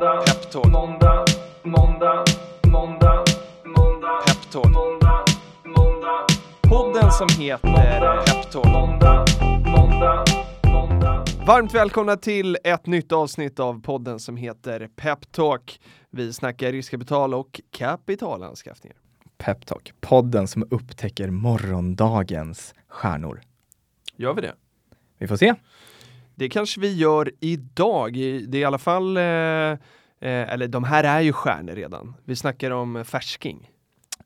måndag, peptalk, måndag, måndag, måndag, måndag, peptalk, måndag, måndag, podden som heter Peptalk. Måndag, måndag, måndag. Varmt välkomna till ett nytt avsnitt av podden som heter Peptalk. Vi snackar riskkapital och kapitalanskaffningar. Peptalk, podden som upptäcker morgondagens stjärnor. Gör vi det? Vi får se. Det kanske vi gör idag. Det är i alla fall, eh, eh, eller de här är ju stjärnor redan. Vi snackar om färsking.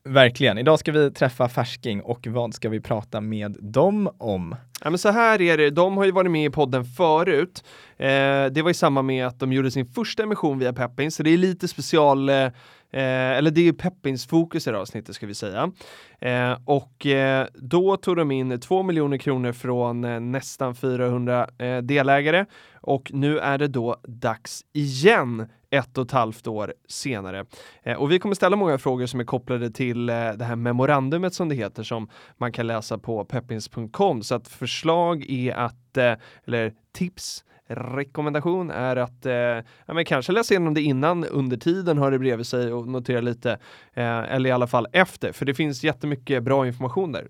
Verkligen. Idag ska vi träffa Färsking och vad ska vi prata med dem om? Ja, men så här är det, de har ju varit med i podden förut. Eh, det var i samband med att de gjorde sin första emission via Peppin, så det är lite special eh, Eh, eller det är ju Peppins fokus i det här avsnittet ska vi säga. Eh, och eh, då tog de in 2 miljoner kronor från eh, nästan 400 eh, delägare och nu är det då dags igen ett och ett halvt år senare. Eh, och vi kommer ställa många frågor som är kopplade till eh, det här memorandumet som det heter som man kan läsa på peppins.com så att förslag är att, eh, eller tips rekommendation är att eh, ja, men kanske läsa igenom det innan under tiden har det bredvid sig och notera lite eh, eller i alla fall efter för det finns jättemycket bra information där.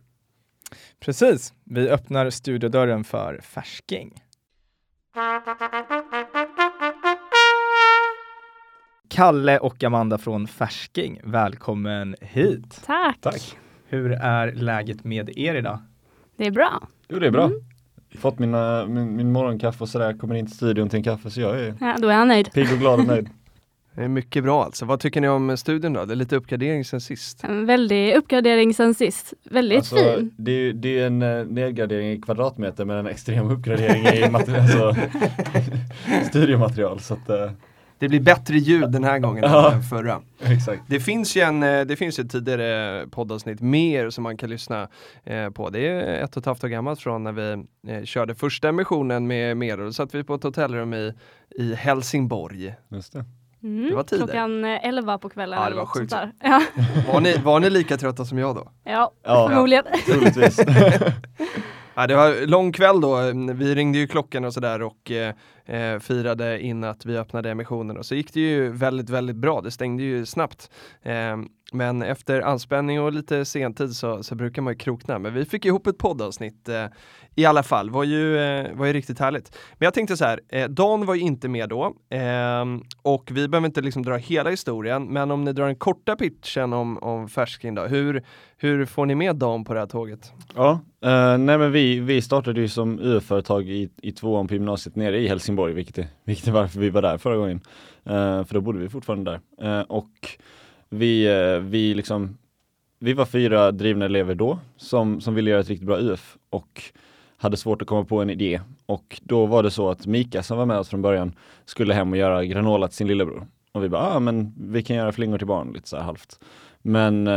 Precis, vi öppnar studiodörren för färsking. Kalle och Amanda från Färsking, välkommen hit! Tack! Tack. Hur är läget med er idag? Det är bra. Jo, det är bra. Mm fått mina, min, min morgonkaffe och sådär, kommer in till studion till en kaffe så jag är ja, då är han nöjd. pigg och glad och nöjd. Det är mycket bra alltså. Vad tycker ni om studion då? Det är lite uppgradering sen sist. En väldig uppgradering sen sist. Väldigt alltså, fin. Det är, det är en uh, nedgradering i kvadratmeter men en extrem uppgradering i alltså, studiomaterial. Så att, uh, det blir bättre ljud den här gången ja, än förra. Exakt. Det finns ju en, eh, det finns ju tidigare poddavsnitt mer som man kan lyssna eh, på. Det är ett och ett halvt år gammalt från när vi eh, körde första emissionen med mer. Då satt vi på ett hotellrum i, i Helsingborg. Just det. Mm, det var tider. Klockan 11 på kvällen. Ja, det var sjukt. Ja. Var, ni, var ni lika trötta som jag då? Ja, ja. förmodligen. Troligtvis. Ja, det var lång kväll då. Vi ringde ju klockan och sådär och eh, eh, firade in att vi öppnade emissionen och så gick det ju väldigt, väldigt bra. Det stängde ju snabbt. Eh, men efter anspänning och lite sentid så, så brukar man ju krokna. Men vi fick ihop ett poddavsnitt eh, i alla fall. Var ju, eh, var ju riktigt härligt. Men jag tänkte så här, eh, Dan var ju inte med då ehm, och vi behöver inte liksom dra hela historien. Men om ni drar den korta pitchen om, om färsking då. Hur, hur får ni med Dan på det här tåget? Ja, eh, nej men vi, vi startade ju som UF-företag i, i tvåan på gymnasiet nere i Helsingborg, vilket är, vilket är varför vi var där förra gången. Uh, för då bodde vi fortfarande där. Uh, och vi, uh, vi liksom vi var fyra drivna elever då som, som ville göra ett riktigt bra UF och hade svårt att komma på en idé. Och då var det så att Mika som var med oss från början skulle hem och göra granola till sin lillebror. Och vi bara, ah, men vi kan göra flingor till barn lite så här halvt. Men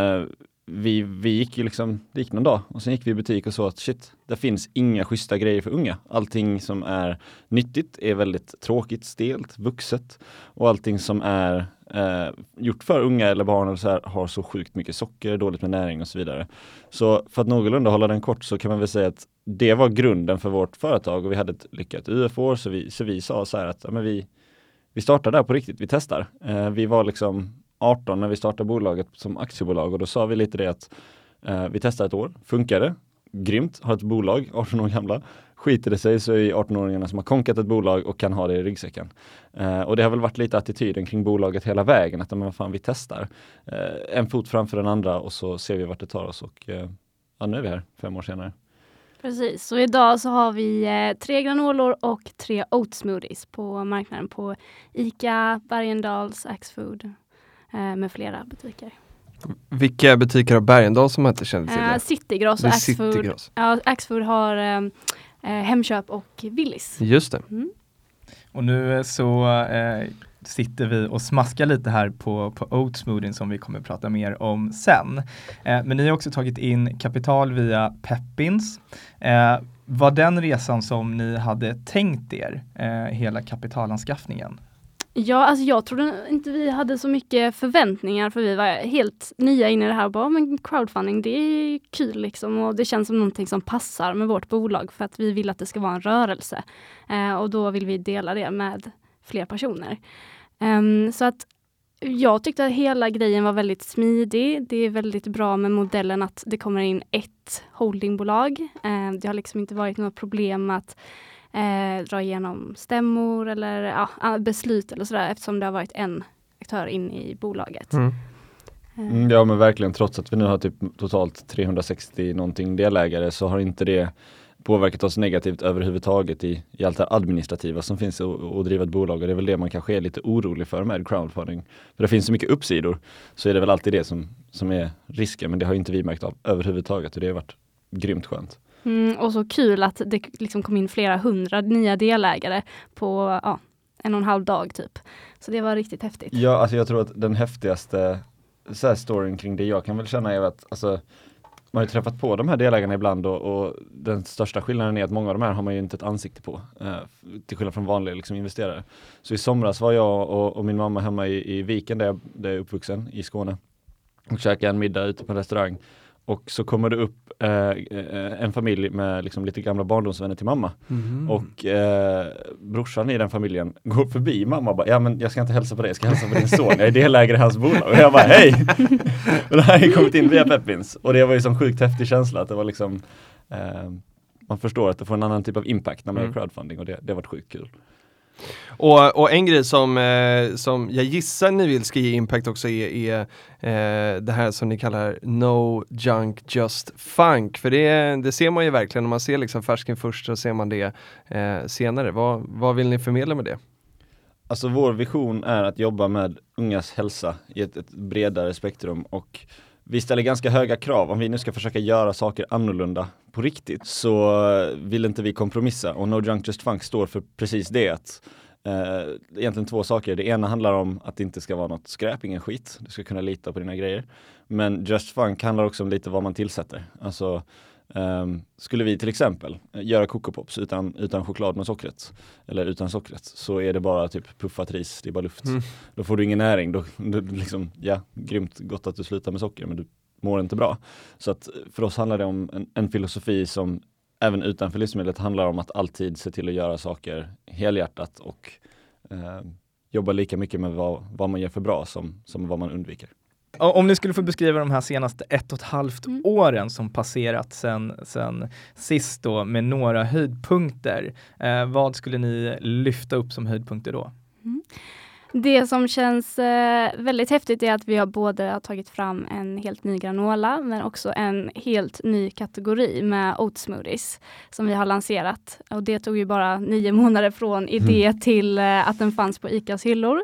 vi, vi gick ju liksom, det gick någon dag och sen gick vi i butik och så att shit, det finns inga schyssta grejer för unga. Allting som är nyttigt är väldigt tråkigt, stelt, vuxet och allting som är eh, gjort för unga eller barn eller så här, har så sjukt mycket socker, dåligt med näring och så vidare. Så för att någorlunda hålla den kort så kan man väl säga att det var grunden för vårt företag och vi hade ett lyckat UF-år så vi, så vi sa så här att ja, men vi, vi startar där på riktigt, vi testar. Eh, vi var liksom 18 när vi startade bolaget som aktiebolag och då sa vi lite det att eh, vi testar ett år, funkar det? Grymt, har ett bolag, 18 år gamla. Skiter det sig så är 18-åringarna som har konkat ett bolag och kan ha det i ryggsäcken. Eh, och det har väl varit lite attityden kring bolaget hela vägen, att men fan vi testar. Eh, en fot framför den andra och så ser vi vart det tar oss och eh, ja, nu är vi här fem år senare. Precis, så idag så har vi eh, tre granolor och tre oatsmoothies på marknaden på ICA, Bergendals, Axfood med flera butiker. Vilka butiker har Bergendal som man inte känner till? Uh, Citygross och Axfood. Ja, Axfood har um, Hemköp och Willys. Just det. Mm. Och nu så uh, sitter vi och smaskar lite här på, på oat smoothien som vi kommer prata mer om sen. men ni har också tagit in kapital via Peppins. var den resan som ni hade tänkt er, hela kapitalanskaffningen? Ja, alltså jag trodde inte vi hade så mycket förväntningar för vi var helt nya in i det här. Bara, men crowdfunding, det är kul liksom och det känns som någonting som passar med vårt bolag för att vi vill att det ska vara en rörelse. Eh, och då vill vi dela det med fler personer. Um, så att jag tyckte att hela grejen var väldigt smidig. Det är väldigt bra med modellen att det kommer in ett holdingbolag. Eh, det har liksom inte varit något problem att eh, dra igenom stämmor eller ja, beslut eller sådär eftersom det har varit en aktör in i bolaget. Mm. Ehm, Mm, ja men verkligen, trots att vi nu har typ totalt 360 någonting delägare så har inte det påverkat oss negativt överhuvudtaget i, i allt det administrativa som finns att att driva ett bolag och det är väl det man kanske är lite orolig för med crowdfunding. För det finns så mycket uppsidor så är det väl alltid det som, som är risken men det har inte vi märkt av överhuvudtaget och det har varit grymt skönt. Mm, och så kul att det liksom kom in flera hundra nya delägare på ja, en och en halv dag typ. Så det var riktigt häftigt. Ja, alltså jag tror att den häftigaste så här, storyn kring det jag kan väl känna är att alltså, man har ju träffat på de här delägarna ibland och, och den största skillnaden är att många av de här har man ju inte ett ansikte på. Eh, till skillnad från vanliga liksom, investerare. Så i somras var jag och, och min mamma hemma i, i Viken där jag, där jag är uppvuxen i Skåne och käkade en middag ute på en restaurang. Och så kommer det upp eh, eh, en familj med liksom lite gamla barndomsvänner till mamma. Mhm. Och eh, brorsan i den familjen går förbi mamma och bara, ja men jag ska inte hälsa på dig, jag ska hälsa på din son, jag är delägare i hans bolag. Och jag bara, hej! och det här har kommit in via Peppins. Och det var ju som sjukt häftig känsla att det var liksom eh, man förstår att det får en annan typ av impact när man Mm. gör crowdfunding och det, det har varit sjukt kul. Och, och en grej som, eh, som jag gissar ni vill ska ge impact också är, är eh, det här som ni kallar No Junk Just Funk. För det, det ser man ju verkligen, om man ser liksom färsken först så ser man det eh, senare. Vad, vad vill ni förmedla med det? Alltså vår vision är att jobba med ungas hälsa i ett, ett bredare spektrum och vi ställer ganska höga krav. Om vi nu ska försöka göra saker annorlunda på riktigt så eh, vill inte vi kompromissa och No Junk Just Funk står för precis det. Att, eh, egentligen två saker. Det ena handlar om att det inte ska vara något skräp, ingen skit. Du ska kunna lita på dina grejer. Men Just Funk handlar också om lite vad man tillsätter. Alltså ehm, skulle vi till exempel eh, göra Coco Pops utan, utan choklad med sockret eller utan sockret så är det bara typ puffat ris, det är bara luft. Mm. Då får du ingen näring, då, då liksom, ja, grymt gott att du slutar med socker men du mår inte bra. Så att för oss handlar det om en, en filosofi som även utanför livsmedlet handlar om att alltid se till att göra saker helhjärtat och eh, jobba lika mycket med vad, vad man gör för bra som, som vad man undviker. Om ni skulle få beskriva de här senaste ett och ett halvt Mm. åren som passerat sen, sen sist då med några höjdpunkter. Eh, vad skulle ni lyfta upp som höjdpunkter då? Det som känns eh, väldigt häftigt är att vi har både har tagit fram en helt ny granola men också en helt ny kategori med oat smoothies som vi har lanserat. Och det tog ju bara nio månader från idé till eh, att den fanns på ICAs hyllor.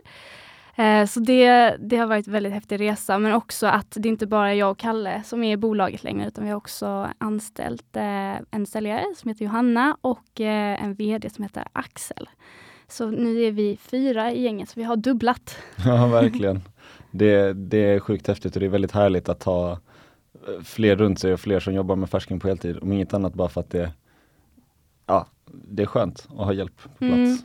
Eh, så det, det har varit en väldigt häftig resa men också att det inte bara är jag och Kalle som är i bolaget längre utan vi har också anställt eh, en säljare som heter Johanna och eh, en VD som heter Axel. Så nu är vi fyra i gänget, så vi har dubblat. Ja, verkligen. Det, det är sjukt häftigt och det är väldigt härligt att ha fler runt sig och fler som jobbar med färsking på heltid. Om inget annat bara för att det, ja, det är skönt att ha hjälp på plats. Mm.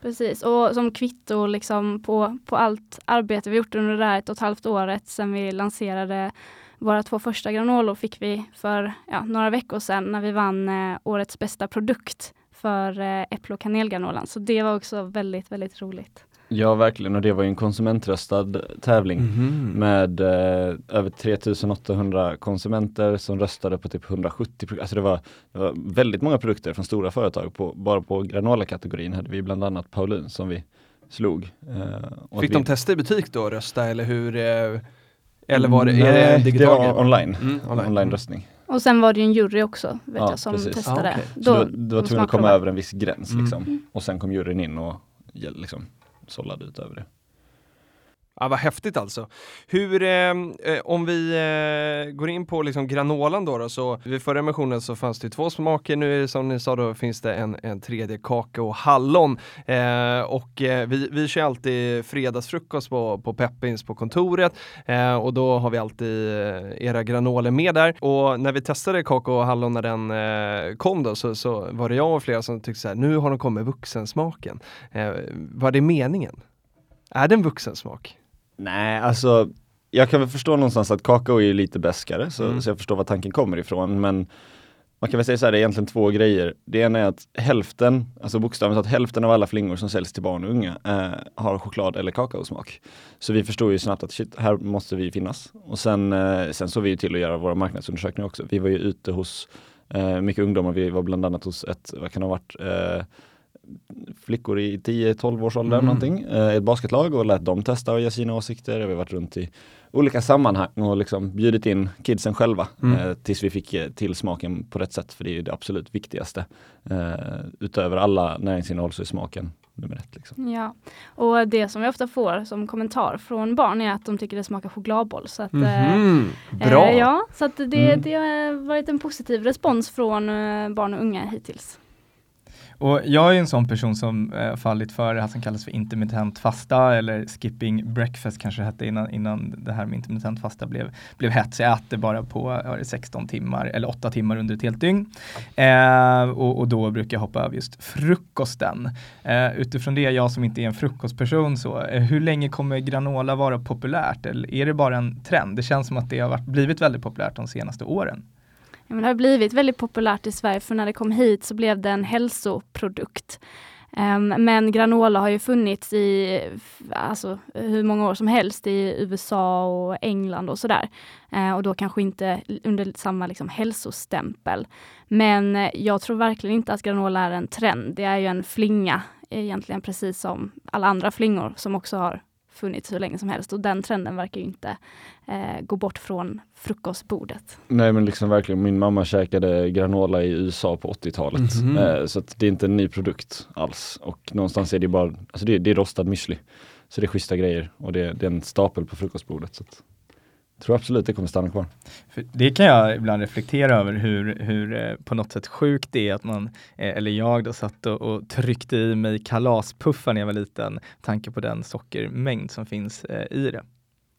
Precis, och som kvitto liksom på, på allt arbete vi gjort under det här ett och ett halvt året sedan vi lanserade våra två första granolor fick vi för ja, några veckor sedan när vi vann eh, årets bästa produkt för eh, äpple och kanelgranolan. Så det var också väldigt, väldigt roligt. Ja, verkligen. Och det var ju en konsumentröstad tävling Mhm. med eh, över 3800 konsumenter som röstade på typ 170 pro- Alltså det var, det var väldigt många produkter från stora företag. På, bara på granola-kategorin hade vi bland annat Paulun som vi slog. Eh, och Fick att de vi, testa i butik då och rösta eller hur? Eh, eller var det, är det Nej, en digital det var online. Mm, online. Online-röstning. Och sen var det ju en jury också, vet Ja, jag, som precis. testade. Ah. Så Då, du, du var tvungen att komma över en viss gräns Mm. liksom. Och sen kom juryn in och liksom sållade ut över det. Ja, vad häftigt alltså. Hur, ehm, eh, om vi eh, går in på liksom granolan då, då, så vid förra emissionen så fanns det två smaker, nu är det som ni sa då finns det en, en tredje kakao och hallon. Eh, och eh, vi, vi kör alltid fredagsfrukost på, på Peppins på kontoret eh, och då har vi alltid eh, era granoler med där. Och när vi testade kakao och hallon när den eh, kom då så, så var det jag och flera som tyckte så här, nu har de kommit vuxensmaken. Eh, var det meningen? Är det en vuxensmak? Nej, alltså jag kan väl förstå någonstans att kakao är lite bäskare så, Mm. så jag förstår var tanken kommer ifrån men man kan väl säga så här, det är egentligen två grejer. Det ena är att hälften, alltså bokstavligt att hälften av alla flingor som säljs till barn och unga eh, har choklad eller kakaosmak. Så vi förstod ju snabbt att shit, här måste vi finnas. Och sen, eh, sen såg vi till att göra våra marknadsundersökningar också. Vi var ju ute hos eh, mycket ungdomar, vi var bland annat hos ett, vad kan det ha varit, eh, flickor i 10-12 års ålder Mm. någonting, eh, ett basketlag och lät dem testa och ge sina åsikter. Vi har varit runt i olika sammanhang och liksom bjudit in kidsen själva Mm. eh, tills vi fick eh, till smaken på rätt sätt. För det är ju det absolut viktigaste. Eh, utöver alla näringsinnehåll så är smaken nummer ett. Liksom. Ja, och det som vi ofta får som kommentar från barn är att de tycker det smakar chokladboll. Så att, eh, Mhm, Bra! Eh, ja, så att det, Mm. det har varit en positiv respons från eh, barn och unga hittills. Och jag är en sån person som eh, fallit för det här som kallas för intermittent fasta eller skipping breakfast kanske det hette innan, innan det här med intermittent fasta blev, blev hett. Så jag äter bara på är det, 16 timmar eller 8 timmar under ett helt dygn. Eh, och, och då brukar jag hoppa över just frukosten. Eh, utifrån det, jag som inte är en frukostperson, så eh, hur länge kommer granola vara populärt? Eller är det bara en trend? Det känns som att det har varit, blivit väldigt populärt de senaste åren. Ja, men det har blivit väldigt populärt i Sverige för när det kom hit så blev det en hälsoprodukt. Um, men granola har ju funnits i alltså, hur många år som helst i USA och England och sådär. Uh, och då kanske inte under samma liksom, hälsostämpel. Men eh, jag tror verkligen inte att granola är en trend. Det är ju en flinga egentligen precis som alla andra flingor som också har funnits hur länge som helst och den trenden verkar ju inte eh, gå bort från frukostbordet. Nej men liksom verkligen, min mamma käkade granola i USA på 80-talet. Mhm. Eh, så att det är inte en ny produkt alls. Och någonstans är det bara, alltså det, det är rostad müsli. Så det är schyssta grejer och det, det är en stapel på frukostbordet. Så att, tror absolut det kommer stanna kvar. För det kan jag ibland reflektera över hur, hur eh, på något sätt sjukt det är att man, eh, eller jag då satt och, och tryckte i mig kalaspuffar när jag var liten, tanke på den sockermängd som finns eh, i det.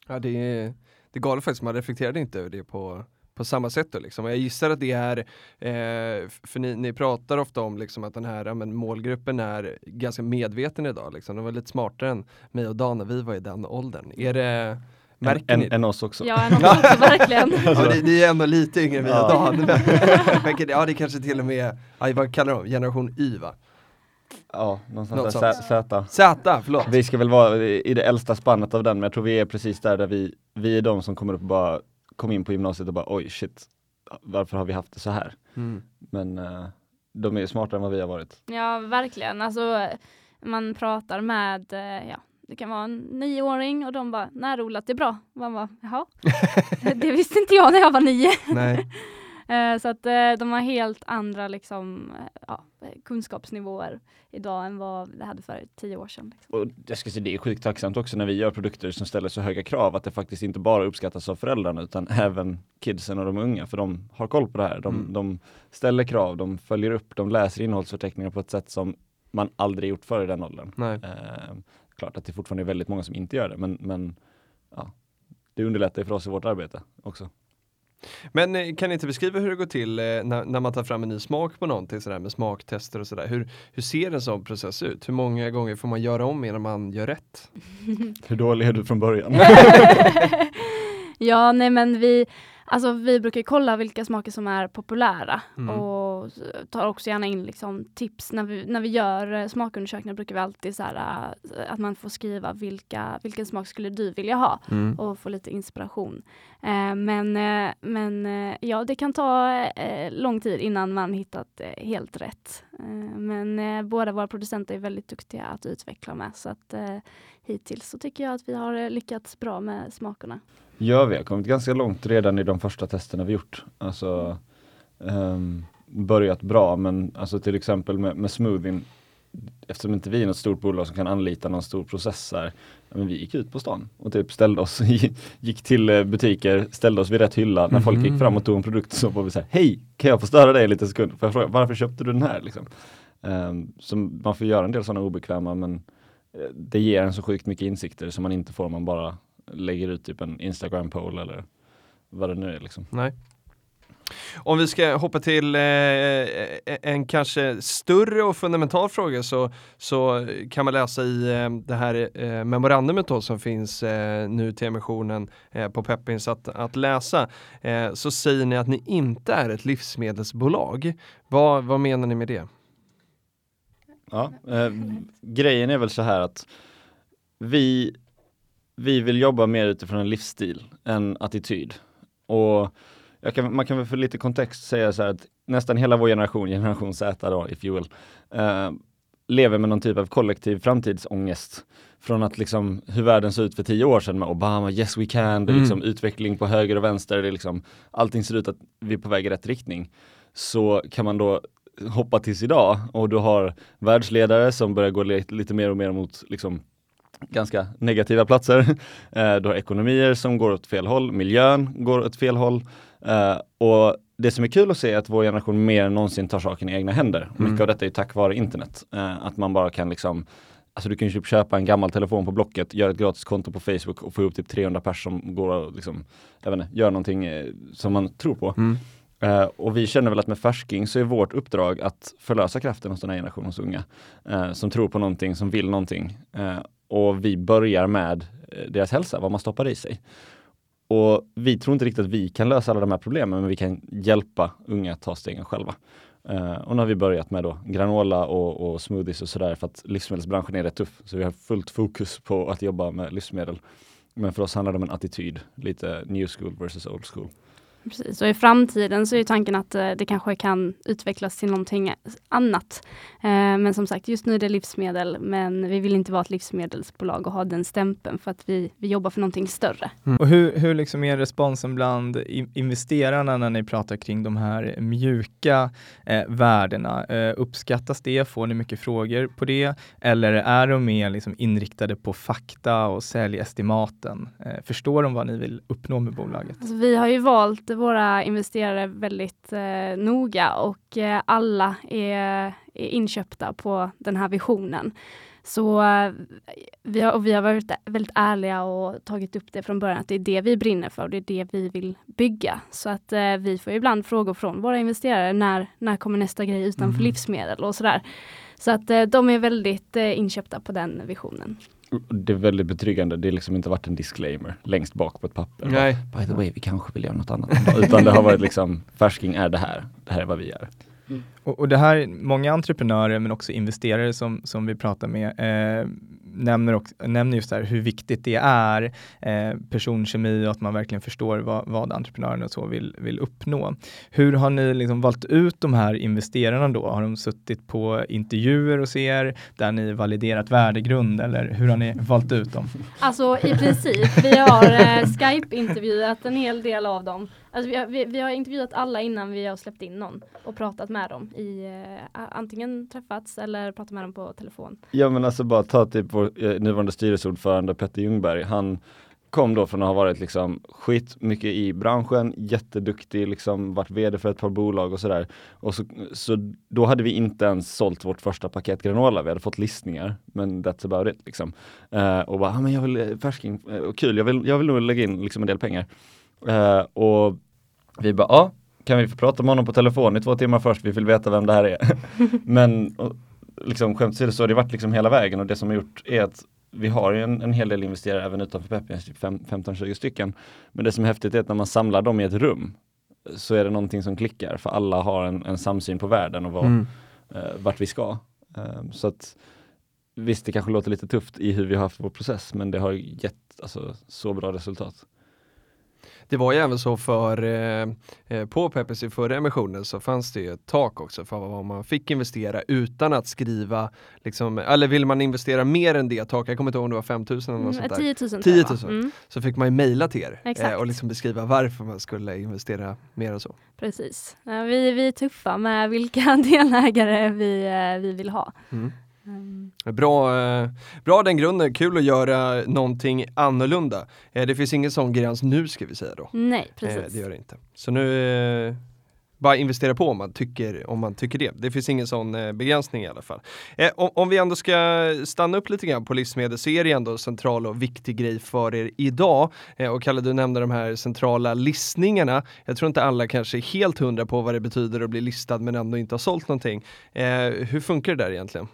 Ja, det, är, det är galet faktiskt, man reflekterade inte över det på, på samma sätt. Då, liksom. Och Jag gissar att det är, eh, för ni, ni pratar ofta om liksom, att den här ja, men, målgruppen är ganska medveten idag. Liksom. De var lite smartare än mig och Dan när vi var i den åldern. Är det, märker En, ni en, oss också. Ja, en också, verkligen. Ja, ni, ni är ändå lite yngre än och Ja. Dan. Men, men, ja, det kanske till och med, ja, vad kallar de generation Y va? Ja, någonstans där. Z. Z, förlåt. Vi ska väl vara i det äldsta spannet av den, men jag tror vi är precis där, där vi, vi är de som kommer upp och bara kom in på gymnasiet och bara oj shit, varför har vi haft det så här? Mm. Men eh, de är smartare än vad vi har varit. Ja, verkligen. Alltså, man pratar med, eh, ja, det kan vara en nioåring och de bara, närodlat är bra. Man bara, jaha. det visste inte jag när jag var nio. Nej. Eh, Så att eh, de har helt andra liksom, eh, ja, kunskapsnivåer idag än vad det hade för tio år sedan. Liksom. Och jag ska säga, det är sjukt tacksamt också när vi gör produkter som ställer så höga krav att det faktiskt inte bara uppskattas av föräldrarna utan även kidsen och de unga för de har koll på det här. De, Mm. de ställer krav, de följer upp, de läser innehållsförteckningar på ett sätt som man aldrig gjort förr i den åldern. Nej. Klart att det fortfarande är väldigt många som inte gör det men, men ja, det underlättar ju för oss i vårt arbete också. Men eh, kan ni inte beskriva hur det går till eh, när, när man tar fram en ny smak på någonting sådär med smaktester och sådär. Hur, hur ser en sån process ut? Hur många gånger får man göra om innan man gör rätt? Hur dålig är du från början? ja, nej men vi, alltså vi brukar kolla vilka smaker som är populära Mm. och tar också gärna in liksom tips när vi, när vi gör eh, smakundersökningar brukar vi alltid så här, eh, att man får skriva vilka, vilken smak skulle du vilja ha och få lite inspiration. Eh, men eh, men eh, ja, det kan ta eh, lång tid innan man hittat helt rätt. Men båda våra producenter är väldigt duktiga att utveckla med så att hittills så tycker jag att vi har lyckats bra med smakerna. Ja, vi har kommit ganska långt redan i de första testerna vi gjort. Alltså ehm, börjat bra men alltså till exempel med, med smoothien eftersom inte vi är något stort bolag som kan anlita någon stor process här, men vi gick ut på stan och typ ställde oss, gick till eh, butiker, ställde oss vid rätt hylla. När folk gick Mhm. fram och tog en produkt så var vi såhär, hej, kan jag få störa dig en liten sekund? Får jag fråga, varför köpte du den här? Liksom. Ehm, så man får göra en del sådana obekväma men eh, det ger en så sjukt mycket insikter som man inte får om man bara lägger ut typ en Instagram poll eller vad det nu är liksom. Nej. Om vi ska hoppa till eh, en kanske större och fundamental fråga så, så kan man läsa i eh, det här eh, memorandumet då, som finns eh, nu till emissionen eh, på Peppins att, att läsa. Eh, så säger ni att ni inte är ett livsmedelsbolag. Vad, vad menar ni med det? Ja, eh, grejen är väl så här att vi, vi vill jobba mer utifrån en livsstil än attityd. Och kan, man kan väl för lite kontext säga så här att nästan hela vår generation, generation Z då, if you will, eh, lever med någon typ av kollektiv framtidsångest. Från att liksom hur världen såg ut för tio år sedan med Obama, yes we can, det är liksom mm. utveckling på höger och vänster, det är liksom allting ser ut att vi är på väg i rätt riktning. Så kan man då hoppa tills idag och du har världsledare som börjar gå lite mer och mer mot liksom ganska negativa platser. Eh, du har ekonomier som går åt fel håll, miljön går åt fel håll. Eh, och det som är kul att se är att vår generation mer än någonsin tar saken i egna händer. Mm. Mycket av detta är tack vare internet. Eh, att man bara kan liksom Alltså du kan ju typ köpa en gammal telefon på Blocket, göra ett gratis konto på Facebook och få upp typ 300 personer som går och liksom, jag vet inte, gör någonting som man tror på. Mm. Uh, och vi känner väl att med Färsking så är vårt uppdrag att förlösa kraften hos den här generationens unga. Uh, som tror på någonting, som vill någonting. Uh, och vi börjar med eh, deras hälsa, vad man stoppar i sig. Och vi tror inte riktigt att vi kan lösa alla de här problemen, men vi kan hjälpa unga att ta stegen själva. Eh, och nu har vi börjat med då granola och, och smoothies och sådär för att livsmedelsbranschen är rätt tuff. Så vi har fullt fokus på att jobba med livsmedel. Men för oss handlar det om en attityd, lite new school versus old school. Precis, och i framtiden så är tanken att eh, det kanske kan utvecklas till någonting annat. Eh, men som sagt, just nu är det livsmedel, men vi vill inte vara ett livsmedelsbolag och ha den stämpeln för att vi, vi jobbar för någonting större. Mm. Och hur, hur liksom är responsen bland investerarna när ni pratar kring de här mjuka eh, värdena? Eh, uppskattas det? Får ni mycket frågor på det? Eller är de mer liksom inriktade på fakta och säljestimaten? Eh, förstår de vad ni vill uppnå med bolaget? Alltså, vi har ju valt våra investerare väldigt eh, noga och eh, alla är, är, inköpta på den här visionen. Så eh, vi har, vi har varit väldigt ärliga och tagit upp det från början att det är det vi brinner för och det är det vi vill bygga. Så att eh, vi får ibland frågor från våra investerare när, när kommer nästa grej utanför mm. livsmedel och sådär. Så att eh, de är väldigt eh, inköpta på den visionen. Det är väldigt betryggande. Det har liksom inte varit en disclaimer längst bak på ett papper. Nej. By the way, vi kanske vill göra något annat. Utan det har varit liksom, färsking är det här. Det här är vad vi gör. Mm. Och, och, det här, många entreprenörer men också investerare som, som vi pratar med eh, nämner, också, nämner just här hur viktigt det är eh, personkemi och att man verkligen förstår vad, vad entreprenören och så vill, vill uppnå. Hur har ni liksom valt ut de här investerarna då? Har de suttit på intervjuer hos er där ni validerat värdegrund eller hur har ni valt ut dem? Alltså i princip, vi har eh, Skype-intervjuat en hel del av dem. Alltså, vi, har, vi, vi, har intervjuat alla innan vi har släppt in någon och pratat med dem i eh, antingen träffats eller pratat med dem på telefon. Ja men alltså bara ta typ vår eh, nuvarande styrelseordförande Petter Ljungberg. Han kom då från att ha varit liksom skit mycket i branschen, jätteduktig, liksom varit vd för ett par bolag och sådär. Och så, så då hade vi inte ens sålt vårt första paket granola, vi hade fått listningar, men that's about it liksom. Uh, och bara, ah, men jag vill eh, färsking, uh, kul, jag vill, jag vill nog lägga in liksom en del pengar. Uh, och vi bara, ja, kan vi få prata med honom på telefon i två timmar först, vi vill veta vem det här är. Men och, liksom skämt åsido så har det varit liksom hela vägen och det som har gjort är att vi har en, en hel del investerare även utanför Peppians, typ 15-20 stycken. Men det som är häftigt är att när man samlar dem i ett rum så är det någonting som klickar för alla har en, en samsyn på världen och var, mm. eh, vart vi ska. Eh, så att Visst, det kanske låter lite tufft i hur vi har haft vår process, men det har gett alltså, så bra resultat. Det var ju även så för eh, eh på Peppers i förra emissionen så fanns det ju ett tak också för vad man fick investera utan att skriva, liksom, eller vill man investera mer än det taket, jag kommer inte ihåg om det var 5000 eller något mm, sånt där. 10 000, 10 000. Mm. Så fick man ju mejla till er eh, och liksom beskriva varför man skulle investera mer och så. Precis, vi, vi är tuffa med vilka delägare vi, eh, vi vill ha. Mm. Mm. Bra, eh, bra den grunden, kul att göra någonting annorlunda. Eh, det finns ingen sån gräns nu ska vi säga då. Nej, precis. Eh, det gör det inte. Så nu bara investera på om man tycker, om man tycker det. Det finns ingen sån eh, begränsning i alla fall. Eh, om, om, vi ändå ska stanna upp lite grann på livsmedel så är det ändå en central och viktig grej för er idag. Eh, och Kalle, du nämnde de här centrala listningarna. Jag tror inte alla kanske är helt hundra på vad det betyder att bli listad men ändå inte har sålt någonting. Hur funkar det där egentligen?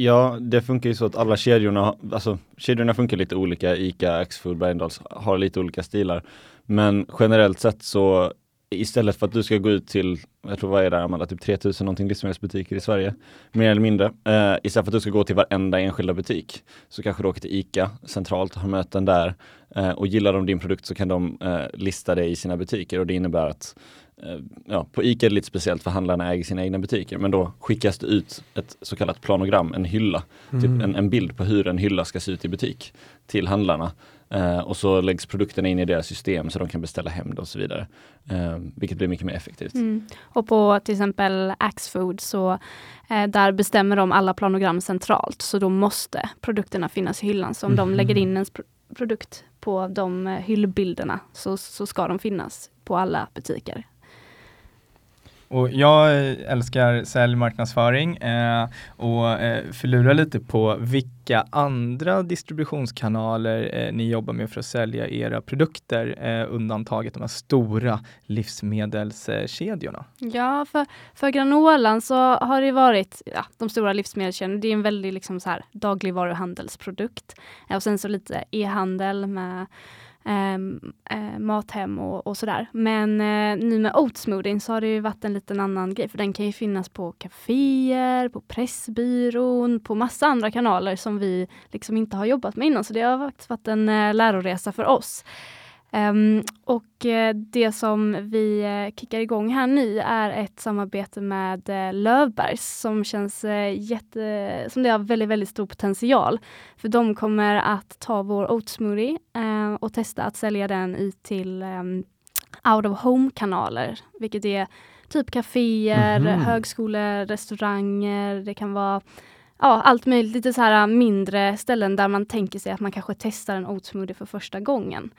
Ja, det funkar ju så att alla kedjorna, alltså kedjorna funkar lite olika. ICA, Axfood, Bergendahls har lite olika stilar. Men generellt sett så istället för att du ska gå ut till, jag tror vad är det Amanda, typ 3000 någonting livsmedelsbutiker i Sverige, mer eller mindre. Eh, istället för att du ska gå till varenda enskilda butik så kanske du åker till ICA centralt, har möten där eh, och gillar de din produkt så kan de eh, lista dig i sina butiker och det innebär att Ja, på ICA är det lite speciellt för handlarna äger sina egna butiker men då skickas det ut ett så kallat planogram, en hylla, typ mm. typ en, en bild på hur en hylla ska se ut i butik till handlarna. Uh, och så läggs produkterna in i deras system så de kan beställa hem det och så vidare. Uh, vilket blir mycket mer effektivt. Mm. Och på till exempel Axfood så uh, där bestämmer de alla planogram centralt så då måste produkterna finnas i hyllan. Så om mm. de lägger in en pr produkt på de hyllbilderna så, så ska de finnas på alla butiker och jag eh, älskar säljmarknadsföring eh, och eh, förlurar lite på vilka andra distributionskanaler eh, ni jobbar med för att sälja era produkter, eh, undantaget de här stora livsmedelskedjorna. Ja, för, för granolan så har det varit ja, de stora livsmedelskedjorna. Det är en väldigt liksom så här, dagligvaruhandelsprodukt. Eh, och sen så lite e-handel med Ehm, eh, mathem och, och sådär. Men eh, nu med oatsmoothien så har det ju varit en liten annan grej för den kan ju finnas på kaféer, på Pressbyrån, på massa andra kanaler som vi liksom inte har jobbat med innan. Så det har faktiskt varit en eh, läroresa för oss. Um, och uh, det som vi uh, kickar igång här nu är ett samarbete med uh, Lövbergs som känns jätte, som det har väldigt, väldigt stor potential. För de kommer att ta vår oat smoothie och testa att sälja den ut till um, out of home-kanaler, vilket är typ kaféer, mm -hmm. högskolor, restauranger, det kan vara ja, allt möjligt, lite så här mindre ställen där man tänker sig att man kanske testar en oat smoothie för första gången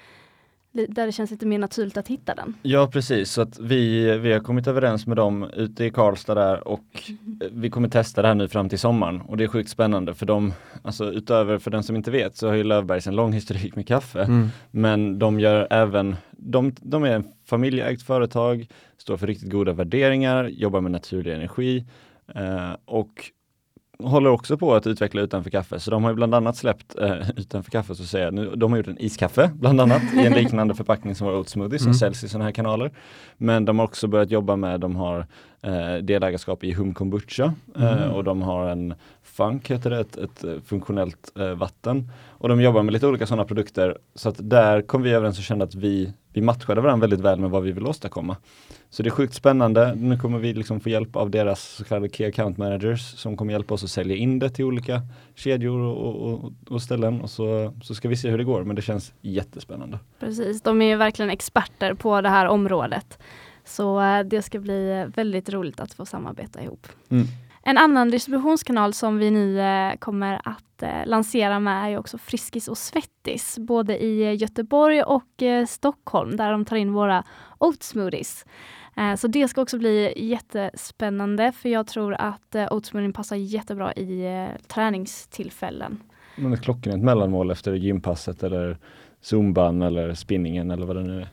där det känns lite mer naturligt att hitta den. Ja precis, så att vi, vi har kommit överens med dem ute i Karlstad där och mm. vi kommer testa det här nu fram till sommaren och det är sjukt spännande för de, alltså utöver för den som inte vet så har ju Lövbergs en lång historik med kaffe. Mm. Men de gör även, de, de är en familjeägt företag, står för riktigt goda värderingar, jobbar med naturlig energi eh, och håller också på att utveckla utanför kaffe, så de har bland annat släppt eh, utanför kaffe så säger nu, de har gjort en iskaffe bland annat i en liknande förpackning som var oat smoothie som mm. säljs i sådana här kanaler. Men de har också börjat jobba med, de har eh, delägarskap i Hum Kombucha eh, mm. och de har en Funk heter det, ett, ett eh, funktionellt eh, vatten. Och de jobbar med lite olika sådana produkter så att där kom vi överens och kände att vi, vi matchade varandra väldigt väl med vad vi vill åstadkomma. Så det är sjukt spännande. Nu kommer vi liksom få hjälp av deras så kallade Key Account Managers som kommer hjälpa oss att sälja in det till olika kedjor och, och, och, ställen och så, så ska vi se hur det går men det känns jättespännande. Precis, de är ju verkligen experter på det här området. Så eh, det ska bli väldigt roligt att få samarbeta ihop. Mm. En annan distributionskanal som vi nu eh, kommer att eh, lansera med är också Friskis och Svettis, både i Göteborg och Stockholm där de tar in våra oat smoothies. Eh, så det ska också bli jättespännande för jag tror att eh, oatsmoothien passar jättebra i eh, träningstillfällen. Men ett klockrent mellanmål efter gympasset eller zumban eller spinningen eller vad det nu är.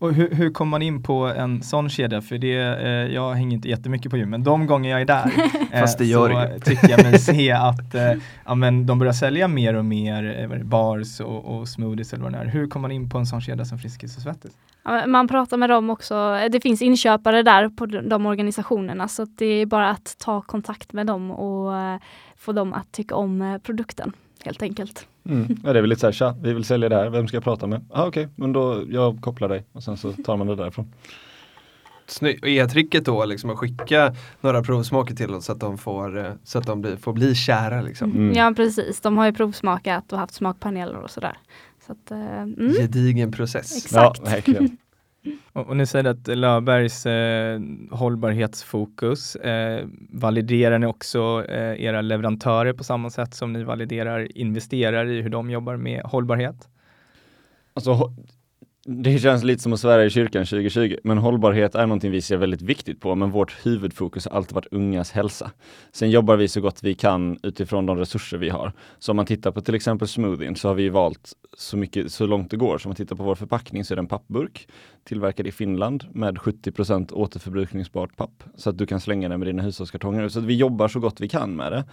Och hur, hur kommer man in på en sån kedja? För det, eh, jag hänger inte jättemycket på gym, men de gånger jag är där eh, Fast det gör så det. tycker jag mig se att eh, ja, men de börjar sälja mer och mer eh, bars och, och, smoothies eller vad det är. Hur kommer man in på en sån kedja som Friskis och Svettis? Ja, man pratar med dem också. Det finns inköpare där på de organisationerna så det är bara att ta kontakt med dem och eh, få dem att tycka om eh, produkten helt enkelt. Mm. Ja, det är väl lite så här, tja, vi vill sälja det här, vem ska jag prata med? Ah, Okej, okay, men då jag kopplar dig och sen så tar man det därifrån. Är tricket då liksom att skicka några provsmaker till oss så att de får, eh, så att de blir, får bli kära? Liksom. Mm. Ja precis, de har ju provsmakat och haft smakpaneler och sådär. Så att, uh, mm. Gedigen process. Exakt. Ja. Och, och ni säger att Löfbergs eh, hållbarhetsfokus, eh, validerar ni också eh, era leverantörer på samma sätt som ni validerar investerare i hur de jobbar med hållbarhet? Alltså det känns lite som att svära i kyrkan 2020, men hållbarhet är någonting vi ser väldigt viktigt på, men vårt huvudfokus har alltid varit ungas hälsa. Sen jobbar vi så gott vi kan utifrån de resurser vi har. Så om man tittar på till exempel smoothien så har vi valt så mycket, så långt det går. Så om man tittar på vår förpackning så är det en pappburk tillverkad i Finland med 70% återförbrukningsbart papp så att du kan slänga den med dina hushållskartonger. Så att vi jobbar så gott vi kan med det.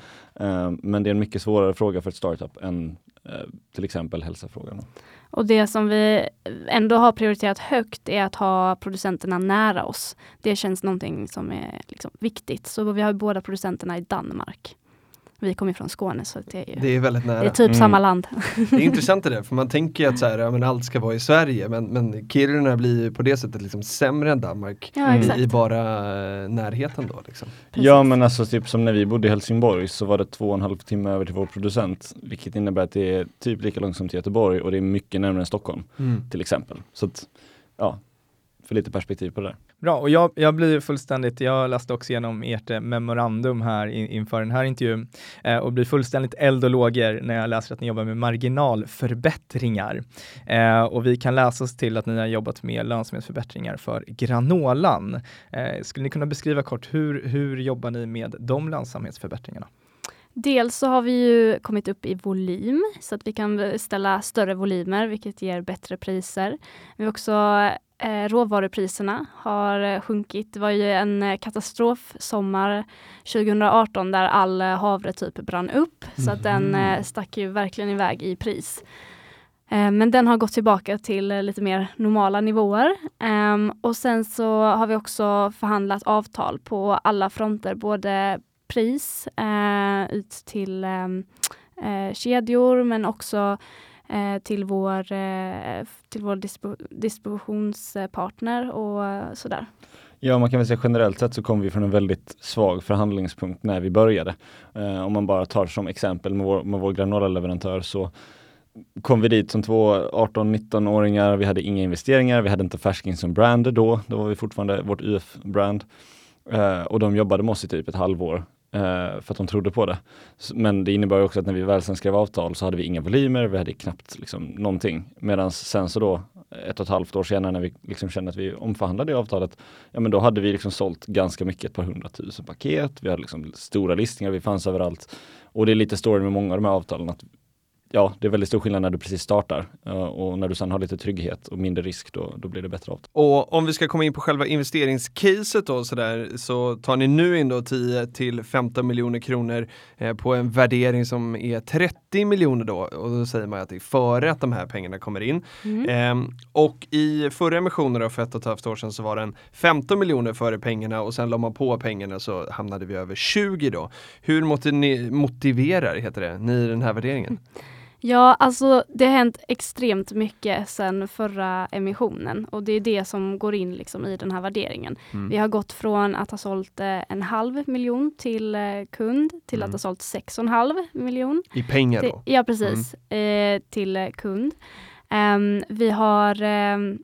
Eh, men det är en mycket svårare fråga för ett startup än Eh, till exempel hälsofrågan. Och det som vi ändå har prioriterat högt är att ha producenterna nära oss. Det känns någonting som är liksom viktigt. Så vi har båda producenterna i Danmark. Vi kommer från Skåne så det är, ju, det är väldigt nära. Det är typ mm. samma land. Det är intressant det där, för man tänker att så här, ja, men allt ska vara i Sverige men, men Kiruna blir på det sättet liksom sämre än Danmark ja, i, i, bara uh, närheten då. Liksom. Ja men alltså typ som när vi bodde i Helsingborg så var det två och en halv timme över till vår producent vilket innebär att det är typ lika långt som till Göteborg och det är mycket närmare än Stockholm mm. till exempel. Så att, ja, för lite perspektiv på det där. Bra, och jag, jag blir fullständigt, jag läste också igenom ert eh, memorandum här in, inför den här intervjun eh, och blir fullständigt eld och lågor när jag läser att ni jobbar med marginalförbättringar. Eh, och vi kan läsa oss till att ni har jobbat med lönsamhetsförbättringar för granolan. Eh, skulle ni kunna beskriva kort, hur, hur jobbar ni med de lönsamhetsförbättringarna? Dels så har vi ju kommit upp i volym så att vi kan ställa större volymer vilket ger bättre priser. Vi har också Eh, råvarupriserna har eh, sjunkit. Det var ju en eh, katastrof sommar 2018 där all eh, havre typ brann upp mm. så att den mhm. stack ju verkligen iväg i pris. men den har gått tillbaka till lite mer normala nivåer. Ehm, och sen så har vi också förhandlat avtal på alla fronter, både pris eh, ut till ehm, eh, kedjor men också eh, till vår, eh, till vår distributionspartner och sådär. Ja, man kan väl säga generellt sett så kom vi från en väldigt svag förhandlingspunkt när vi började. Eh, om man bara tar som exempel med vår, med vår granola-leverantör så kom vi dit som två 18-19-åringar, vi hade inga investeringar, vi hade inte Färsking som brand då, då var vi fortfarande vårt UF-brand. Eh, och de jobbade med oss i typ ett halvår Eh, för att de trodde på det. Men det innebar också att när vi väl sen skrev avtal så hade vi inga volymer, vi hade knappt liksom någonting. Medan sen så då ett och ett halvt år senare när vi liksom kände att vi omförhandlade avtalet, ja men då hade vi liksom sålt ganska mycket, ett par hundratusen paket, vi hade liksom stora listningar, vi fanns överallt. Och det är lite story med många av de här avtalen, att ja, det är väldigt stor skillnad när du precis startar och när du sen har lite trygghet och mindre risk då, då blir det bättre avtal. Och om vi ska komma in på själva investeringscaset då så där så tar ni nu in då 10 till 15 miljoner kronor eh, på en värdering som är 30 miljoner då och då säger man att det är före att de här pengarna kommer in. Mm. Eh, och i förra emissionen då för ett och ett halvt år sedan så var den 15 miljoner före pengarna och sen la man på pengarna så hamnade vi över 20 då. Hur motiverar heter det, ni den här värderingen? Ja, alltså det har hänt extremt mycket sedan förra emissionen och det är det som går in liksom i den här värderingen. Mm. Vi har gått från att ha sålt eh, en halv miljon till eh, kund till mm. att ha sålt sex och en halv miljon. I pengar då? ja, precis. Mm. Eh, till eh, kund. Um, vi har um,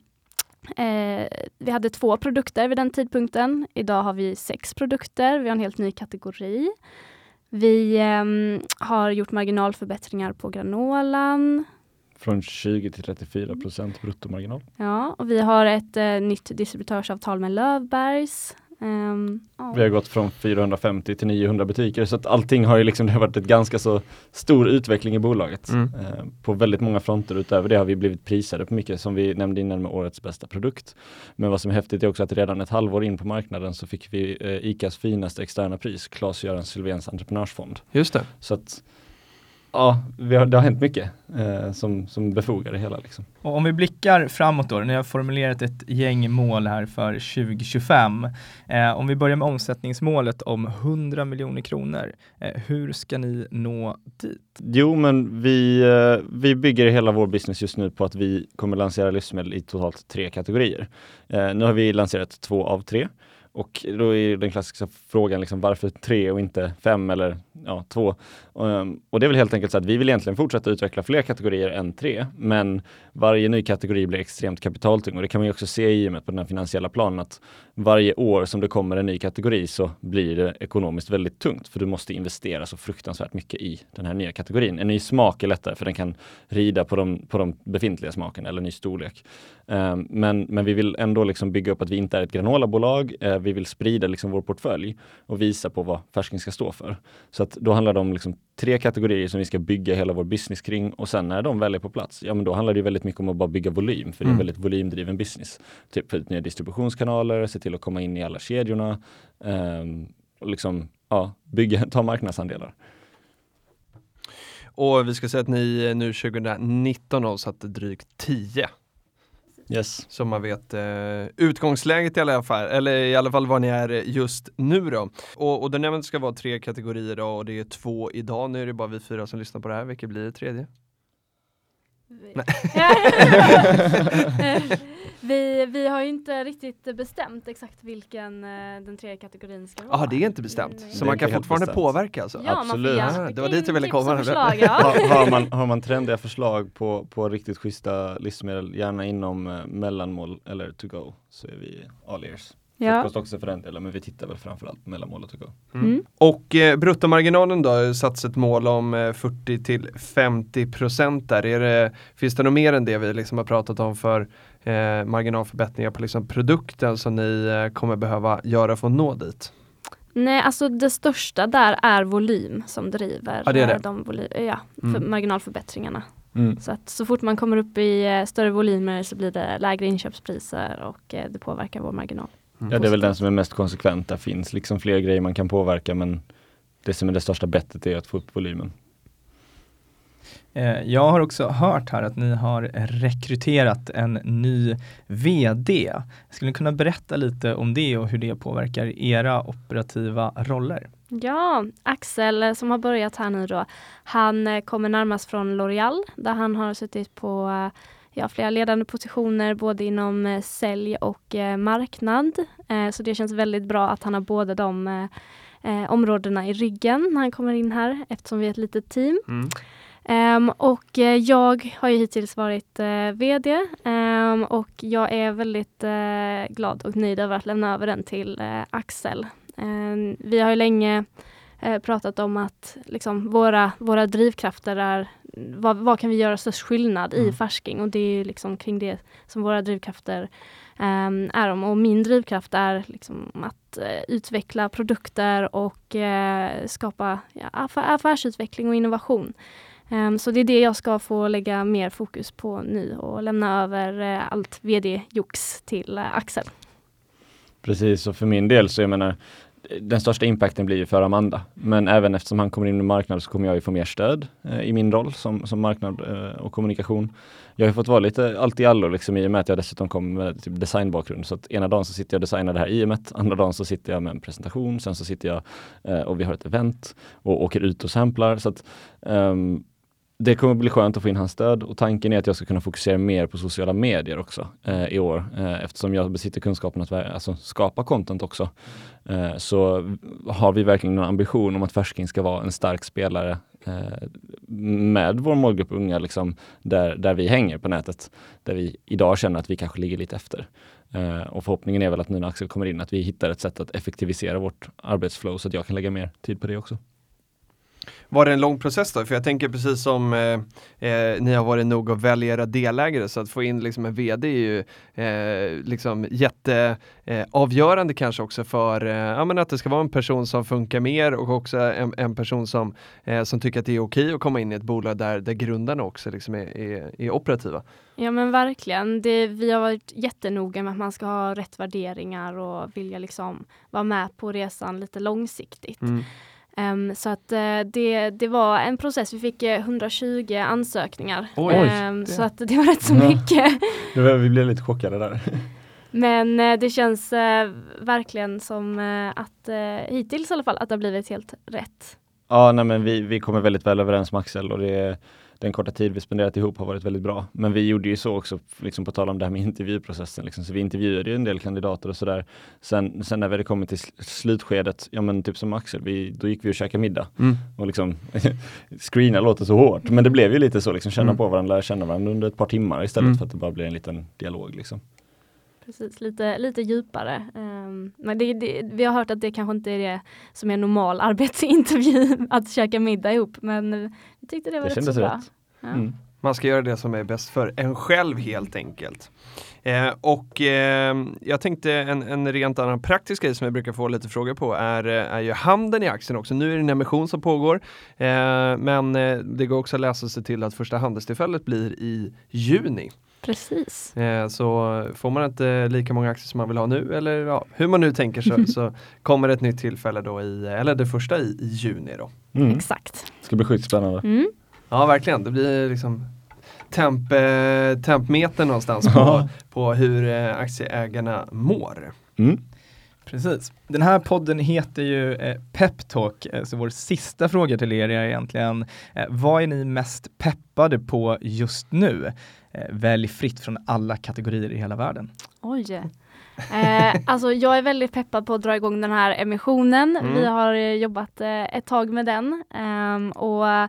Eh, vi hade två produkter vid den tidpunkten. Idag har vi sex produkter. Vi har en helt ny kategori. Vi eh, har gjort marginalförbättringar på granolan. Från 20 till 34 procent bruttomarginal. Ja, och vi har ett eh, nytt distributörsavtal med Lövbergs. Um, oh. Vi har gått från 450 till 900 butiker så att allting har ju liksom, det har varit ett ganska så stor utveckling i bolaget. Mm. Uh, på väldigt många fronter utöver det har vi blivit prisade på mycket som vi nämnde innan med årets bästa produkt. Men vad som är häftigt är också att redan ett halvår in på marknaden så fick vi uh, ICAs finaste externa pris, Klas-Göran Sylvéns entreprenörsfond. Just det. Så att ja, har, det har hänt mycket eh, som, som befogar det hela. Liksom. Och om vi blickar framåt då, ni har formulerat ett gäng mål här för 2025. Eh, om vi börjar med omsättningsmålet om 100 miljoner kronor. Eh, hur ska ni nå dit? Jo, men vi, eh, vi bygger hela vår business just nu på att vi kommer lansera livsmedel i totalt tre kategorier. Eh, nu har vi lanserat två av tre. Och då är den klassiska frågan liksom, varför tre och inte fem eller ja, två. Um, och det är väl helt enkelt så att vi vill egentligen fortsätta utveckla fler kategorier än tre, men varje ny kategori blir extremt kapitaltung och det kan man ju också se i och med på den här finansiella planen att varje år som det kommer en ny kategori så blir det ekonomiskt väldigt tungt för du måste investera så fruktansvärt mycket i den här nya kategorin. En ny smak är lättare för den kan rida på de, på de befintliga smakerna eller ny storlek. Um, men, men vi vill ändå liksom bygga upp att vi inte är ett granolabolag. Uh, vi vill sprida liksom vår portfölj och visa på vad färsking ska stå för. Så att då handlar det om liksom tre kategorier som vi ska bygga hela vår business kring och sen när de väl är på plats, ja men då handlar det väldigt mycket om att bara bygga volym, för det är en väldigt volymdriven business. Typ få ut nya distributionskanaler, se till att komma in i alla kedjorna um, och liksom ja, bygga, ta marknadsandelar. Och vi ska säga att ni nu 2019 avsatte drygt 10 Yes. Så man vet eh, utgångsläget i alla fall, eller i alla fall var ni är just nu då. Och, och den nämnde ska vara tre kategorier då och det är två idag. Nu är det bara vi fyra som lyssnar på det här. Vilket blir det tredje? Nej. vi, vi har ju inte riktigt bestämt exakt vilken eh, den tredje kategorin ska vara. Jaha, det är inte bestämt. Nej. Så Det man kan fortfarande bestämt. påverka alltså? Ja, Absolut. man Ah, får det skicka var dit jag ville komma. förslag, ja. har, har, man, har man trendiga förslag på, på riktigt schyssta livsmedel, gärna inom eh, mellanmål eller to go, så är vi all ears. Ja. Frukost också för den delen, men vi tittar väl framförallt mellanmål och to go. Mm. Och eh, bruttomarginalen då, har satts ett mål om eh, 40 till 50 procent där. Är det, finns det något mer än det vi liksom har pratat om för eh, marginalförbättringar på liksom produkten som ni eh, kommer behöva göra för att nå dit? Nej, alltså det största där är volym som driver Ja, det är det. eh, de voly- ja, för Mm. marginalförbättringarna. Mm. Så att så fort man kommer upp i eh, större volymer så blir det lägre inköpspriser och eh, det påverkar vår marginal. Ja, det är väl den som är mest konsekvent. Det finns liksom fler grejer man kan påverka, men det som är det största bettet är att få upp volymen. Eh, Jag har också hört här att ni har rekryterat en ny VD. Skulle ni kunna berätta lite om det och hur det påverkar era operativa roller? Ja, Axel eh, som har börjat här nu då, han eh, kommer närmast från L'Oreal där han har suttit på ja, flera ledande positioner både inom sälj och marknad. Så det känns väldigt bra att han har båda de områdena i ryggen när han kommer in här eftersom vi är ett litet team. Mm. Ehm, och eh, jag har ju hittills varit eh, VD ehm, och jag är väldigt eh, glad och nöjd över att lämna över den till eh, Axel. Ehm, vi har ju länge pratat om att liksom, våra, våra drivkrafter är vad, vad kan vi göra störst skillnad i Mm. färsking och det är liksom kring det som våra drivkrafter är om. Och min drivkraft är liksom att utveckla produkter och skapa ja, affär, affärsutveckling och innovation. Ehm, så det är det jag ska få lägga mer fokus på nu och lämna över eh, allt vd-jox till eh, Axel. Precis, och för min del så jag menar den största impacten blir ju för Amanda. Men även eftersom han kommer in i marknaden så kommer jag ju få mer stöd eh, i min roll som, som marknad eh, och kommunikation. Jag har fått vara lite allt i allo liksom, i och med att jag dessutom kommer med typ, designbakgrund. Så att ena dagen så sitter jag och designar det här IMet, andra dagen så sitter jag med en presentation, sen så sitter jag eh, och vi har ett event och åker ut och samplar. Så att, ehm, det kommer bli skönt att få in hans stöd och tanken är att jag ska kunna fokusera mer på sociala medier också eh, i år eh, eftersom jag besitter kunskapen att alltså, skapa content också. Eh, så har vi verkligen en ambition om att Färsking ska vara en stark spelare eh, med vår målgrupp unga, liksom, där, där vi hänger på nätet. Där vi idag känner att vi kanske ligger lite efter. Eh, och förhoppningen är väl att nu när Axel kommer in att vi hittar ett sätt att effektivisera vårt arbetsflow så att jag kan lägga mer tid på det också. Var det en lång process då? För jag tänker precis som eh, eh, ni har varit nog att välja era delägare så att få in liksom en VD är ju eh, liksom jätte eh, kanske också för eh, ja, men att det ska vara en person som funkar mer och också en, en person som, som tycker att det är okej att komma in i ett bolag där, där grundarna också liksom är, är, är operativa. Ja men verkligen. Det, vi har varit jättenoga med att man ska ha rätt värderingar och vilja liksom vara med på resan lite långsiktigt. Ehm, så att eh, det, det var en process. Vi fick eh, 120 ansökningar. Oj. Ehm, så att det var rätt så Ja. mycket. Vi blev lite chockade där. Men eh, det känns verkligen som att hittills i alla fall att det har blivit helt rätt. Ja, nej, men vi, vi kommer väldigt väl överens med Axel och det, den korta tid vi spenderat ihop har varit väldigt bra. Men vi gjorde ju så också, liksom på tal om det här med intervjuprocessen, liksom, så vi intervjuade ju en del kandidater och sådär. Sen, sen när vi hade kommit till slutskedet, ja men typ som Axel, vi, då gick vi och käkade middag. Mm. Och liksom, screena låter så hårt, men det blev ju lite så, liksom, känna Mm. på varandra, lära känna varandra under ett par timmar istället Mm. för att det bara blir en liten dialog. Liksom. Precis, lite, lite djupare. Ehm, men det, det, vi har hört att det kanske inte är det som är normal arbetsintervju, att käka middag ihop. Men vi tyckte det var Det rätt så bra. rätt. Ja. Mm. Man ska göra det som är bäst för en själv helt enkelt. Eh, och eh, jag tänkte en, en rent annan praktisk grej som jag brukar få lite frågor på är, eh, är ju handeln i aktien också. Nu är det en emission som pågår, eh, men eh, det går också att läsa sig till att första handelstillfället blir i juni. Precis. Eh, så får man inte lika många aktier som man vill ha nu eller ja, hur man nu tänker så, så kommer ett nytt tillfälle då i, eller det första i, i juni då. Mm. Exakt. Ska bli sjukt spännande. Mm. Ja verkligen, det blir liksom temp, eh, tempmeter någonstans på, på hur eh, aktieägarna mår. Mm. Precis. Den här podden heter ju eh, Pep Talk, eh, så vår sista fråga till er är egentligen, eh, vad är ni mest peppade på just nu? Eh, välj fritt från alla kategorier i hela världen. Oj. Eh, alltså jag är väldigt peppad på att dra igång den här emissionen. Mm. Vi har eh, jobbat eh, ett tag med den ehm, och eh,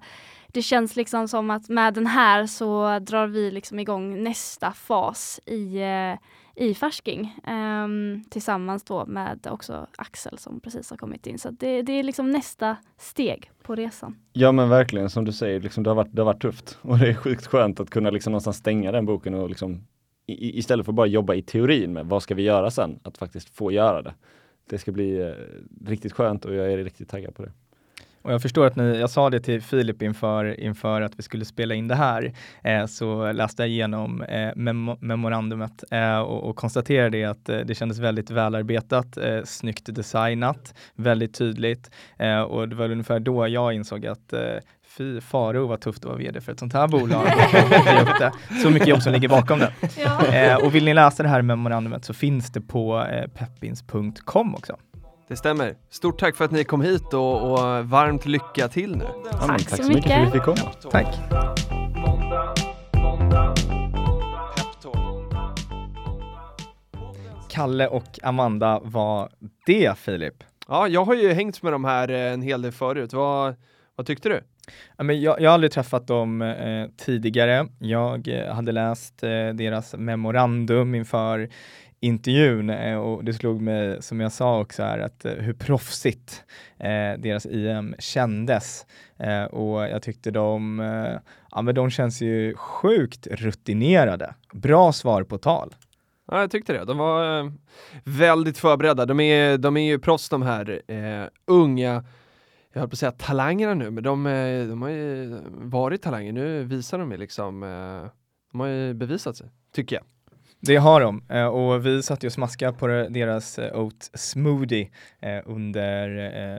det känns liksom som att med den här så drar vi liksom igång nästa fas i, eh, i Färsking Um, tillsammans då med också Axel som precis har kommit in. Så det, det är liksom nästa steg på resan. Ja men verkligen som du säger, liksom, det, har varit, det har varit tufft och det är sjukt skönt att kunna liksom någonstans stänga den boken och liksom i, i- istället för att bara jobba i teorin med vad ska vi göra sen, att faktiskt få göra det. Det ska bli eh, riktigt skönt och jag är riktigt taggad på det. Och jag förstår att ni, jag sa det till Filip inför, inför att vi skulle spela in det här, eh, så läste jag igenom eh, memo, memorandumet eh, och, och konstaterade att eh, det kändes väldigt välarbetat, eh, snyggt designat, väldigt tydligt eh, och det var ungefär då jag insåg att eh, fy faro vad tufft att vara vd för ett sånt här bolag. Så mycket jobb som ligger bakom det. Eh, och vill ni läsa det här memorandumet så finns det på eh, peppins.com också. Det stämmer. Stort tack för att ni kom hit och, och varmt lycka till nu. Ja, Tack tack så så mycket för att vi mycket. fick komma. Tack! Kalle och Amanda var det Filip. Ja, jag har ju hängt med de här eh, en hel del förut. Vad, vad tyckte du? Men jag, jag har aldrig träffat dem eh, tidigare. Jag eh, hade läst eh, deras memorandum inför intervjun eh, och det slog mig, som jag sa också, här, att eh, hur proffsigt eh, deras IM kändes. Eh, och jag tyckte de, eh, ja men de känns ju sjukt rutinerade. Bra svar på tal. Ja, jag tyckte det. De var eh, väldigt förberedda. De är, de är ju proffs de här eh, unga, jag höll på att säga talangerna nu, men de, eh, de har ju varit talanger. Nu visar de ju liksom, eh, de har ju bevisat sig, tycker jag. Det har de eh, och vi satt ju och smaskade på deras oat smoothie under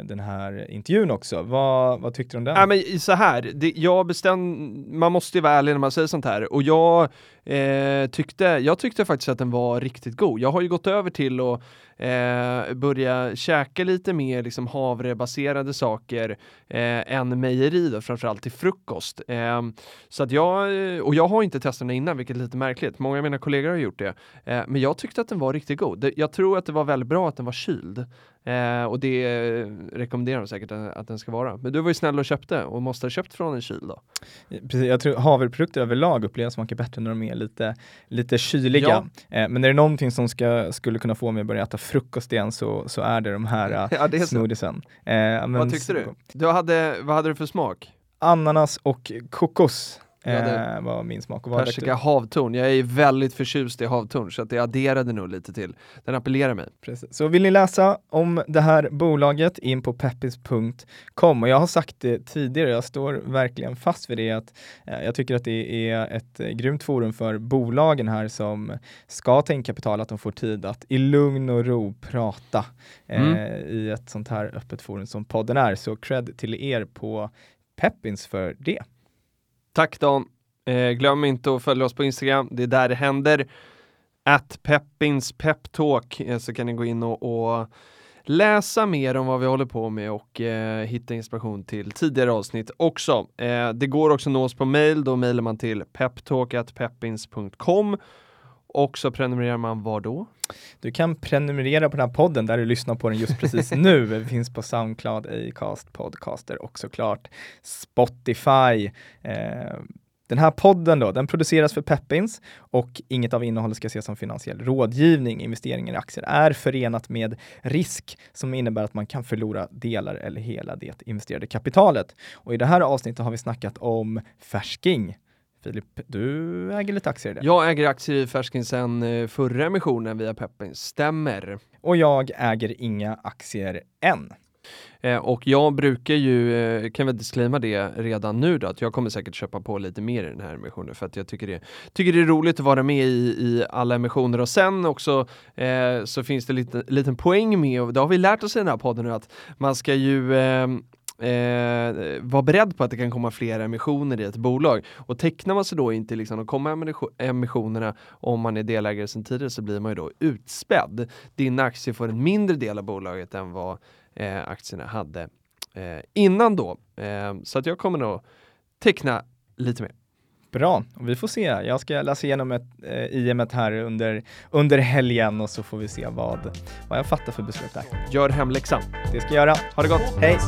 den här intervjun också. Vad, vad tyckte du om den? Nej men så här, det, jag bestäm, man måste ju vara ärlig när man säger sånt här och jag eh, tyckte, jag tyckte faktiskt att den var riktigt god. Jag har ju gått över till att eh, börja käka lite mer liksom havrebaserade saker eh, än mejeri då, framförallt till frukost. Eh, så att jag, och jag har inte testat den innan, vilket är lite märkligt. Många av mina kollegor har gjort det. Eh, men jag tyckte att den var riktigt god. Det, jag tror att det var väldigt bra att den var kyld. Eh, och det eh, rekommenderar de säkert att, den ska vara. Men du var ju snäll och köpte och måste ha köpt från en kyl då. Precis, jag tror havreprodukter överlag upplevs smaka bättre när de är lite, lite kyliga. Eh, men är det någonting som ska, skulle kunna få mig att börja äta frukost igen så, så är det de här eh, Ja, det smoothiesen. Eh, Vad tyckte du? du hade, vad hade du för smak? Ananas och kokos Ja, eh, var min smak. Och vad drack Persika havtorn. Jag är väldigt förtjust i havtorn så att det adderade nog lite till. Den appellerar mig. Precis. Så vill ni läsa om det här bolaget in på peppis.com och jag har sagt det tidigare, jag står verkligen fast vid det att eh, jag tycker att det är ett eh, grymt forum för bolagen här som ska ta in kapital, att de får tid att i lugn och ro prata eh, Mm. i ett sånt här öppet forum som podden är. Så cred till er på Peppins för det. Tack Dan! Eh, glöm inte att följa oss på Instagram, det är där det händer. At Peppins Peptalk eh, så kan ni gå in och, och läsa mer om vad vi håller på med och eh, hitta inspiration till tidigare avsnitt också. Eh, det går också att nå oss på mail, då mejlar man till peptalk.peppins.com och så prenumererar man var då? Du kan prenumerera på den här podden där du lyssnar på den just precis nu. Vi finns på Soundcloud, Acast, Podcaster och såklart Spotify. Eh, den här podden då, den produceras för Peppins och inget av innehållet ska ses som finansiell rådgivning. Investeringar i aktier är förenat med risk som innebär att man kan förlora delar eller hela det investerade kapitalet. Och i det här avsnittet har vi snackat om färsking. Filip, du äger lite aktier i det. Jag äger aktier i Färsking sedan eh, förra emissionen via Peppins, stämmer. Och jag äger inga aktier än. Eh, och jag brukar ju, eh, kan väl disclaima det redan nu då, att jag kommer säkert köpa på lite mer i den här emissionen för att jag tycker det, tycker det är roligt att vara med i, i alla emissioner och sen också eh, så finns det lite liten poäng med, och det har vi lärt oss i den här podden nu, att man ska ju eh, vara beredd på att det kan komma flera emissioner i ett bolag. Och tecknar man sig då inte liksom de kommande emissionerna om man är delägare sedan tidigare så blir man ju då utspädd. Dina aktier får en mindre del av bolaget än vad eh, aktierna hade eh, innan då. Eh, så att jag kommer nog teckna lite mer. Bra, och vi får se. Jag ska läsa igenom ett, eh, IM här under, under helgen och så får vi se vad, vad jag fattar för beslut där. Gör hemläxan. Det ska jag göra. Ha det gott! Hej!